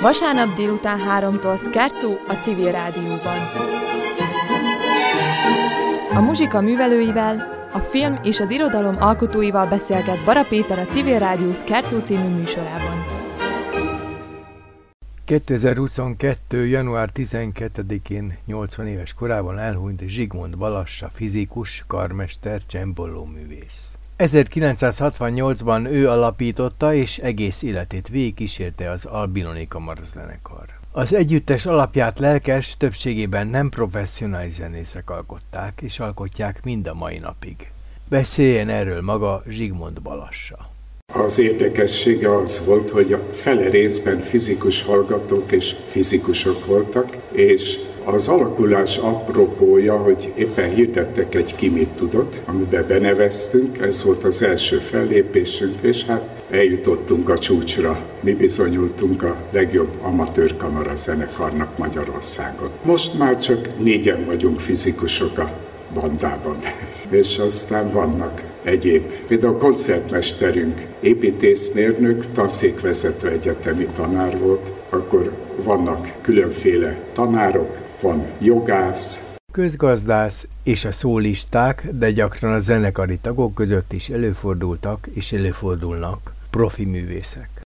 Vasárnap délután háromtól Szkercó a Civil Rádióban. A muzsika művelőivel, a film és az irodalom alkotóival beszélget Bara Péter a Civil Rádió Szkercó című műsorában. 2022. január 12-én 80 éves korában elhunyt Zsigmond Balassa, fizikus, karmester, csembolló művész. 1968-ban ő alapította és egész életét végig kísérte az Albinoni Kamarazenekar. Az együttes alapját lelkes, többségében nem professzionális zenészek alkották, és alkotják mind a mai napig. Beszéljen erről maga Zsigmond Balassa. Az érdekessége az volt, hogy a fele részben fizikus hallgatók és fizikusok voltak, és az alakulás apropója, hogy éppen hirdettek egy ki mit tudott, amiben beneveztünk, ez volt az első fellépésünk, és hát eljutottunk a csúcsra. Mi bizonyultunk a legjobb amatőr kamara zenekarnak Magyarországon. Most már csak négyen vagyunk fizikusok a bandában, és aztán vannak egyéb. Például a koncertmesterünk, építészmérnök, tanszékvezető egyetemi tanár volt, akkor vannak különféle tanárok, van jogász, közgazdász és a szólisták, de gyakran a zenekari tagok között is előfordultak és előfordulnak profi művészek.